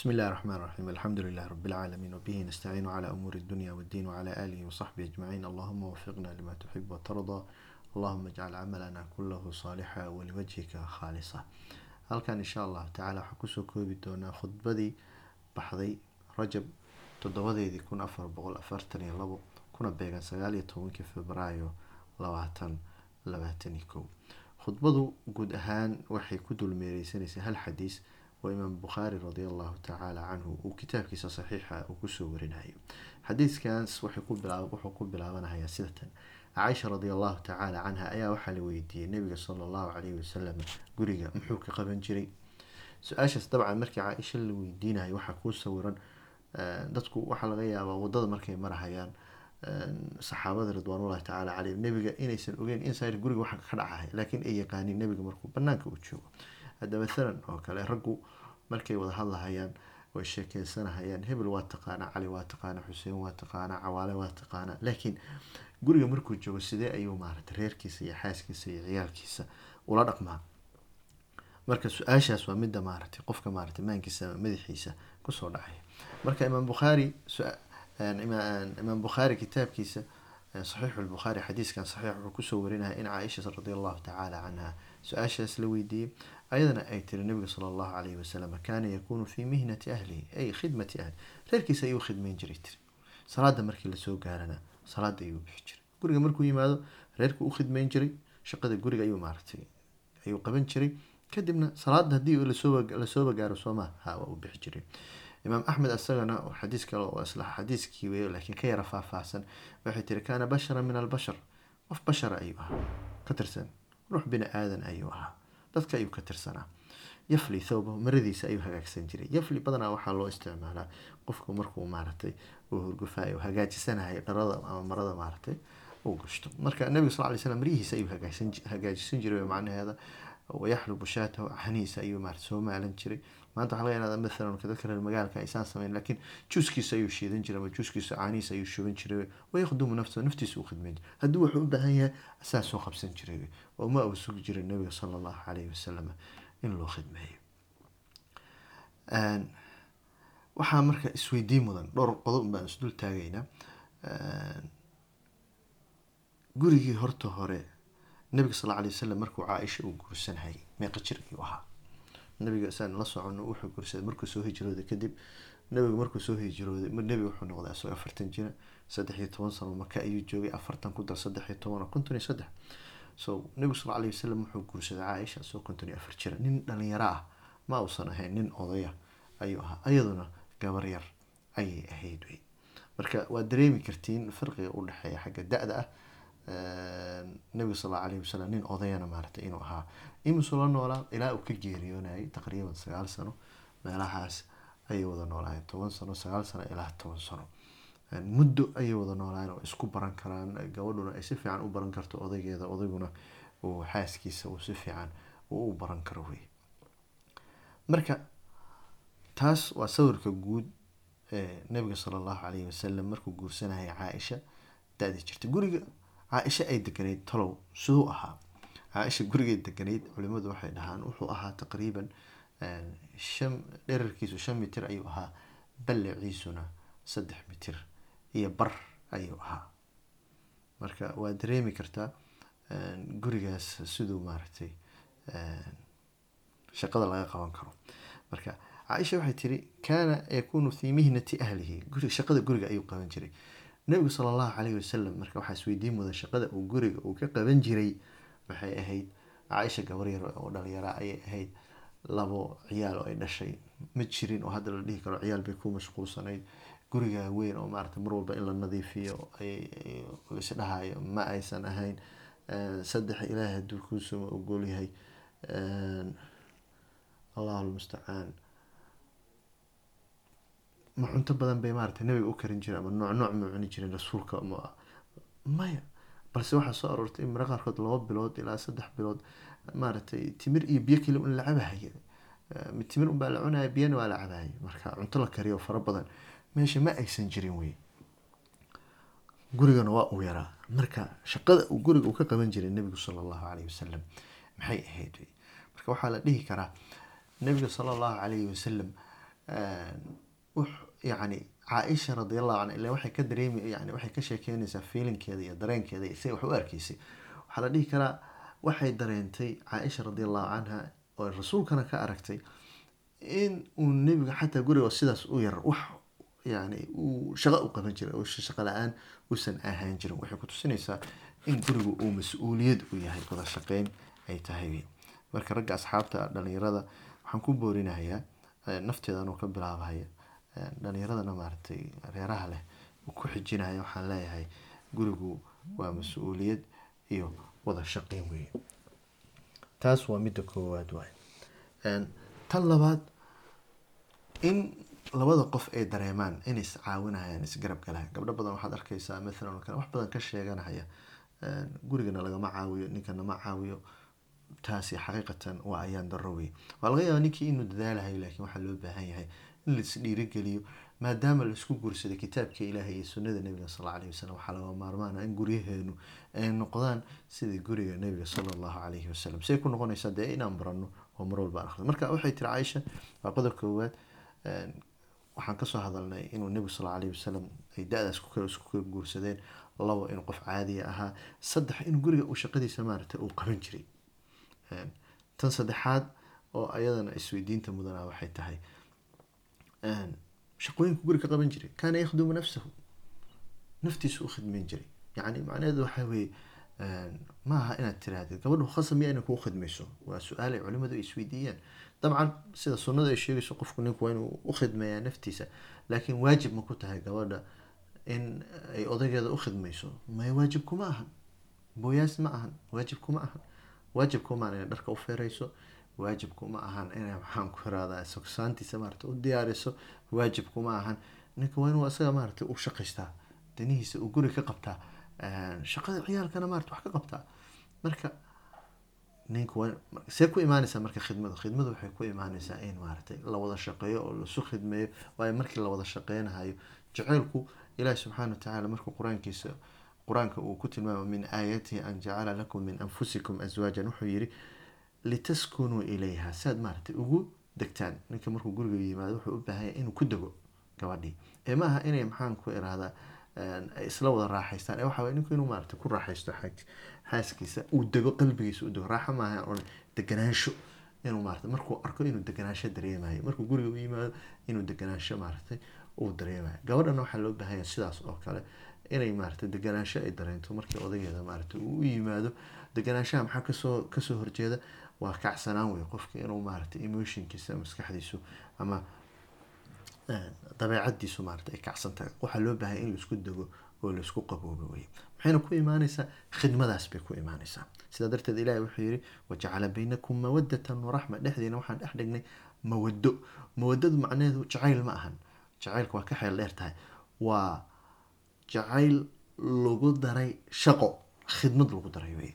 بسم الله الرحمن الرحيم الحمد لله رب العالمين وبه نستعين على أمور الدنيا والدين وعلى آله وصحبه أجمعين اللهم وفقنا لما تحب وترضى اللهم اجعل عملنا كله صالحا ولوجهك خالصا halkan insha allahu tacaala waxaan kusoo koobi doonaa khudbadii baxday rajab toddobadeedii kun afar boqol afartan iyo labo kuna beegan sagaal iyo tobankii febraayo labaatan labaatan iyo kow khudbadu guud ahaan waxay ku dulmeereysanaysaa hal xadiis oo imaam bukhaari radi allahu tacaala canhu uu kitaabkiisa saxiixa uu ku soo warinayo. Xadiiskaas wuxuu ku bilaabanayaa sidatan. Caaisha radi allahu tacaala canha ayaa waxaa la weydiiyey nabiga sala allahu calayhi wasalam guriga muxuu ka qaban jiray. Su'aashaas dabcan markii caaisha la weydiinayo waxaa kuu sawiran dadku waxaa laga yaabaa waddada markay marahayaan saxaabada ridwaanullahi tacaala caleyhim nebiga inaysan ogeyn inside guriga waxa ka dhacahay laakiin ay yaqaaniin nebiga markuu banaanka u joogo hadda mathalan oo kale raggu markay wada hadlahayaan way sheekeysanahayaan. Hebel waa taqaanaa cali waa taqaanaa xuseen waa taqaanaa cawaale waa taqaanaa. Laakiin guriga markuu joogo sidee ayuu maarata reerkiisa iyo xaaskiisa iyo ciyaalkiisa ula dhaqmaa? Marka su'aashaas waa midda maaratay qofka maarata maankiisa madaxiisa ku soo dhacaya. Marka imaam bukhaari imaam bukhaari kitaabkiisa saxiixu lbukhaari xadiiskan saxiix wuxuu ku soo warinaya in caaisha radi allahu tacaala canha su'aashaas la weydiiyey ayadana ay tiri nabiga sala allahu calayhi wasalam kaana yakuunu fii mihnati ahlihi ay khidmati ahli. Reerkiisa ayuu khidmeyn jiray tiri. Salaada markii la soo gaarana salaada ayuu bixi jiray. Guriga markuu yimaado reerku u khidmeyn jiray shaqada guriga ayuu maaratay ayuu qaban jiray. Kadibna salaada haddii lasooba gaaro sooma ha waa jiray imaam axmed isagana xadiis kale oo isla xadiiskii wey laakiin ka yara faahfaahsan waxay tiri kaana bashara min albashar. Qof bashara ayuu ahaa. Ka tirsan ruux bini aadan ayuu ahaa. Dadka ayuu ka tirsanaa. Yafli thawba maradiisa ayuu hagaagsan jiray. Yafli badanaa waxaa loo isticmaalaa qofku markuu maaratay uu hurgufaayo hagaajisanahay dharada ama marada maaratay uu gashto marka nabiga sal ly slam maryihiisa ayuu hagaajisan jiray macnaheeda wayaxlubu shaatahu canihiisa ayuu maarata soo maalan jiray maanta waxaa laga yaabaa mathalan dadka reer magaalka aysaan sameyn laakiin juuskiisa ayuu shiidan jiray ama juuskiisa caanihiisa ayuu shuban jiray wayaqdumu nafsahu naftiisa u khidmeyn jiray. Hadduu wuxuu u baahan yahay asaa qabsan jiray oo ma uu sugi jiray nabiga sala allahu calayhi wasalam in loo khidmeeyo. Waxaa marka isweydiin mudan dhowr qodob baan isdul taagaynaa gurigii horta hore nabiga sal alay wasalam markuu caaisha uu guursanayay meeqa jir ayuu ahaa nabiga saan la socono wuxuu guursaday markuu soo hijrooday kadib nabigu markuu soo hijrooday nebiga wuxuu noqday asagoo afartan jira saddex iyo toban sano maka ayuu joogay afartan ku dar saddex iyo toban konton iyo saddex. So nabigu sal alay wasalam wuxuu guursaday caaisha asagoo konton iyo afar jira. Nin dhalinyaro ah ma uusan ahayn nin odaya ayuu ahaa iyaduna gabar yar ayay ahayd wey. Marka waad dareemi kartiin farqiga u dhexeeya xagga da-da ah nabiga sal alla alayhi wasalam nin odayana maaratay inuu ahaa. Imusuu la noolaa ilaa uu ka geeriyoonayay taqriiban sagaal sano. Meelahaas ayay wada noolaayeen toban sano sagaal sano ilaa toban sano. Muddo ayay wada noolaayeen oo isku baran karaan. Gabadhuna ay si fiican u baran karto odaygeeda odayguna uu xaaskiisa uu si fiican uu baran karo wey marka taas waa sawirka guud ee nabiga sala allahu calayhi wasalam markuu guursanayay caaisha da-di jirta guriga caaisha ay deganayd talow siduu ahaa. Caaisha gurigay deganayd culimadu waxay dhahaan wuxuu ahaa taqriiban shan dherarkiisu shan mitir ayuu ahaa balliciisuna saddex mitir iyo bar ayuu ahaa. Marka waa dareemi kartaa gurigaas siduu maaragtay shaqada laga qaban karo. Marka caaisha waxay tiri kaana yakuunu fii mihnati ahlihi. Shaqada guriga ayuu qaban jiray nabigu sala allahu calayhi wasalam marka waxaa isweydiin mudan shaqada uu guriga uu ka qaban jiray waxay ahayd caaisha gabar yar oo dhalinyara ayay ahayd. Labo ciyaal oo ay dhashay. Ma jirin oo hadda la dhihi karo ciyaal bay ku mashquulsanayd. Guriga weyn oo maarata mar walba in la nadiifiyo isdhahayo ma aysan ahayn. Saddex ilaahay hadduu kuusuma ogolyahay allahu lmustacaan ma cunto badan bay maarata nabiga u karin jireen ama nooc ma cuni jireen rasuulka maya. Balse waxaa soo aroortay in mara qaarkood laba bilood ilaa saddex bilood maaragtay timir iyo biyo keli un la cabahaya timir unbaa la cunaya biyana waa la cabahaya marka cunto la kariyo fara badan meesha ma aysan jirin wey. Gurigana waa uu yaraa. Marka shaqada uu guriga uu ka qaban jiray nabigu sala allahu calayhi wasalam maxay ahayd marka waxaa la dhihi karaa nabiga sala allahu calayhi wasalam yani caaisha radiallahu canha ila waxay ka dareemi yani waxay ka sheekeynaysaa feelinkeeda iyo dareenkeeda say wax u arkeysay waxaa la dhihi karaa waxay dareentay caaisha radiallahu canha oo rasuulkana ka aragtay in uu nebiga xataa guriga sidaas u yar wax yani uu shaqo u qaban jiray oo shaqo la'aan uusan ahaan jirin. Waxay ku tusinaysaa in gurigu uu mas'uuliyad u yahay wada shaqeyn ay tahay. Marka ragga asxaabta dhalinyarada waxaan ku boorinayaa nafteeda anuu ka bilaabahaya dhalinyaradana maaragtay reeraha leh ku xijinaya waxaan leeyahay gurigu waa mas'uuliyad iyo wada shaqeyn weeye. Taas waa midda koowaad waay tan labaad in labada qof ay dareemaan inay is caawinayaan isgarab galayan gabdho badan waxaad arkaysaa mathalan oo kale wax badan ka sheeganaya gurigana lagama caawiyo ninkana ma caawiyo. Taasi xaqiiqatan waa ayaan daro wey waa laga yaabaa ninkii inuu dadaalahayo laakiin waxaa loo baahan yahay in lais dhiirigeliyo maadaama la isku guursaday kitaabka ilaahay iyo sunnada nebiga sal alla alayhi wasalam waxaa laga maarmaana in guryaheenu ay noqdaan sidii guriga nebiga sala allahu calayhi wasalam say ku noqonaysaa dee inaan barano oo mar walba aan akhrido marka waxay tiri caaisha waa qodob koowaad waxaan ka soo hadalnay inuu nebigu sal alla alayhi wasalam ay da-daas isku kala guursadeen labo inuu qof caadiya ahaa saddex inuu guriga uu shaqadiisa maaragtay uu qaban jiray. Tan saddexaad oo ayadana isweydiinta mudanaa waxay tahay shaqooyinku guriga ka qaban jiray kaana yakhdumu nafsahu naftiisu u khidmeyn jiray yani macnaheedu waxaa weeye ma inaad tirahdid gabadhu khasab miya inay kuu khidmayso waa su'aal ay culimadu ay isweydiiyaan dabcan sida sunnada ay sheegayso qofku ninku waa inuu u khidmeeyaa naftiisa laakiin waajib ma ku tahay gabadha in ay odaygeeda u khidmayso may waajib kuma ahan booyaas ma ahan waajib kuma ahan waajib kuma ahan inay dharka u feerayso waajib kuma ahan inay maxaan ku irahdaa sogsaantiisa maarata u diyaariso waajib kuma ahan. Ninka waa inuu asaga maarata u shaqaystaa danihiisa uu guri ka qabtaa shaqada ciyaalkana maarata wax ka qabtaa marka ninka waa see ku imaanaysaa marka khidmadu khidmadu waxay ku imaanaysaa in maaragtay la wada shaqeeyo oo lasu khidmeeyo waayo markii la wada shaqeynahayo jaceylku ilaahi subxaana watacaala markuu qur'aankiisa qur'aanka uu ku tilmaamo min aayatihi an jacala lakum min anfusikum aswaajan wuxuu yidhi litaskunuu ilayha. Saad maaragtay ugu degtaan. Ninka markuu guriga yimaado wuxuu u inuu ku dego gabadhii. Ee ma inay maxaan ku isla wada raaxaystaan. Ee waxa ninku inuu maaragtay ku raaxaysto xaaskiisa uu dego qalbigiisa u raaxo maaha oo deganaansho inuu maarata markuu arko inuu deganaansho dareemayo markuu guriga u yimaado inuu deganaansho maaragtay uu dareemayo gabadhana waxaa loo baahanya sidaas oo kale. Inay maarata deganaansho ay dareento markii odageeda maarata uu u yimaado. Deganaanshaha maxaa ka soo ka soo horjeeda waa kacsanaan wey qofka inuu maarata emotionkiisa maskaxdiisu ama dabeecadiisu maarata ay kacsan tahay. Waxaa loo baahanya in la isku dego oo la isku qaboobo wey maxayna ku imaanaysaa khidmadaas bay ku imaanaysaa. Sidaa darteed ilahi wuxuu yihi wajacala baynakum mawadatan waraxma dhexdiina waxaan dhex dhignay mawado mawadadu macnaheedu jacayl ma ahan. Jacaylka waa ka xeel dheer tahay. Waa jacayl lagu daray shaqo khidmad lagu daray wey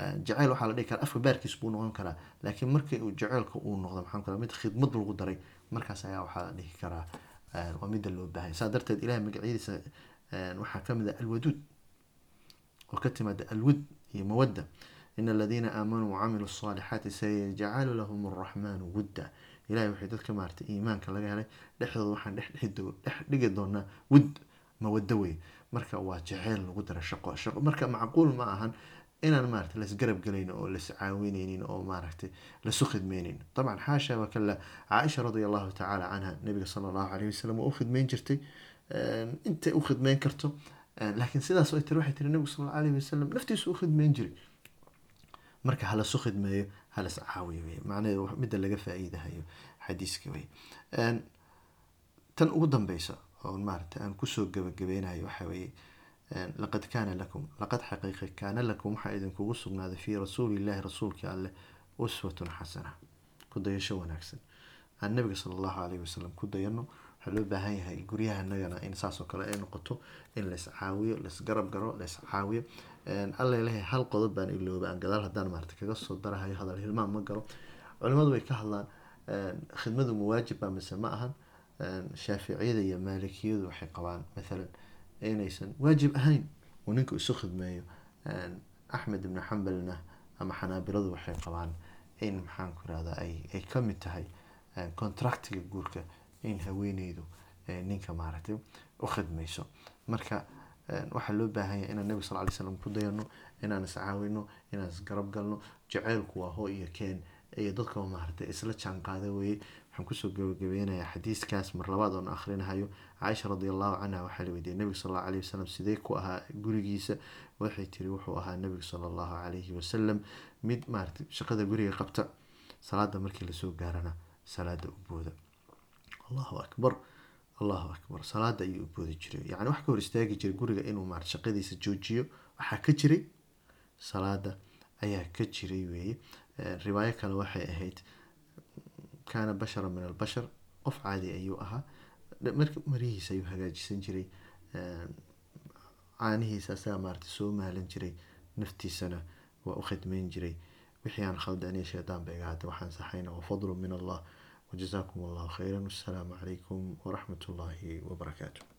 Eh, jaceyl waxaa la dhihi karaa afka baarkiis buu noqon karaa. Laakiin markii uu jaceylka uu noqdo maxaan karaa mid khidmad lagu daray markaas ayaa waxaa la dhihi karaa eh, waa midda loo baahaya saa darteed ilahay magacyadiisa eh, waxaa ka mid ah alwaduud oo ka timaada alwud iyo mawadda. In aladiina aamanuu wacamiluu asaalixaati sayajcalu lahum araxmaanu wudda. Ilahay waxay dadka maaratay iimaanka laga helay dhexdooda waxaan dhex dhigi doonaa wud mawaddo wey marka waa jaceyl lagu dara shaqo shaqo. Marka macquul ma ahan inaan maarata lasgarab gelayno oo las caawineynin oo maaragtay lasu khidmeyneyn dabcan xaasha waa caaisha radia allahu tacaala canha nabiga sala allahu alayh wasalam u khidmeyn jirtay intay u khidmeyn karto laakiin sidaas ay tiri waxay tiri nabigu sal allahu alayh wasalam naftiisu u khidmeyn jiray marka halasu khidmeeyo halas caawiyo wey macnaheedu midda laga faa-iidahayo xadiiska wey tan ugu dambeysa oo maarata aan ku soo gabagabeynayo waxa weeye laqad kaana lakum laqad xaqiiqa kaana lakum waxaa idinkugu sugnaaday fii rasuulillahi rasuulkii alleh uswatun xasana ku dayasho wanaagsan. Aan nabiga sala allahu alayhi wasalam ku dayano waxaa loo baahan yahay guryahanagana in saasoo kale ay noqoto in lais caawiyo lais garab garo lais caawiyo. Alla lehay hal qodob baan ilooba aan gadaal haddaan maarata kaga soo darahayo hadal hilmaan ma garo culimadu way ka hadlaan khidmadu mawaajibba mise ma ahan. Shaaficiyada iyo maalikiyadu waxay qabaan mathalan inaysan waajib ahayn. Uu ninku isu khidmeeyo axmed ibnu xambalna ama xanaabiladu waxay qabaan in maxaan ku irahdaa ay ka mid tahay contractiga guurka in haweeneydu ninka maaragtay u khidmayso marka waxaa loo baahan yahay inaan nabiga sal ly slam ku dayano inaan iscaawino inaan isgarab galno jaceylku waa hoo iyo keen iyo dadka maaragtay isla jaan qaada weye waxaan ku soo gabagabeynayaa xadiiskaas mar labaad oon akhrinahayo caaisha radi allahu canha waxaa la weydiiyey nabiga sal alayhi wasalam sidee ku ahaa gurigiisa? Waxay tiri wuxuu ahaa nabiga sala allahu calayhi wasalam mid maaragtay shaqada guriga qabta salaada markii la soo gaarana salaada u booda. Allahu akbar allahu akbar salaada ayuu u boodi jiray. Yani wax ka hor istaagi jiray guriga inuu maarata shaqadiisa joojiyo waxaa ka jiray salaada ayaa ka jiray weeye. Riwaayo kale waxay ahayd kaana bashara min albashar qof caadi ayuu ahaa. Marka marihiisa ayuu hagaajisan jiray caanihiisa asaga maarata soo maalan jiray naftiisana waa u khidmeyn jiray. Wixii aan khalda shaydaan ba iga hadda waxaan saxayna waa fadlu min allah wajazaakum allahu khayran wasalaamu calaykum waraxmat ullaahi wabarakaatu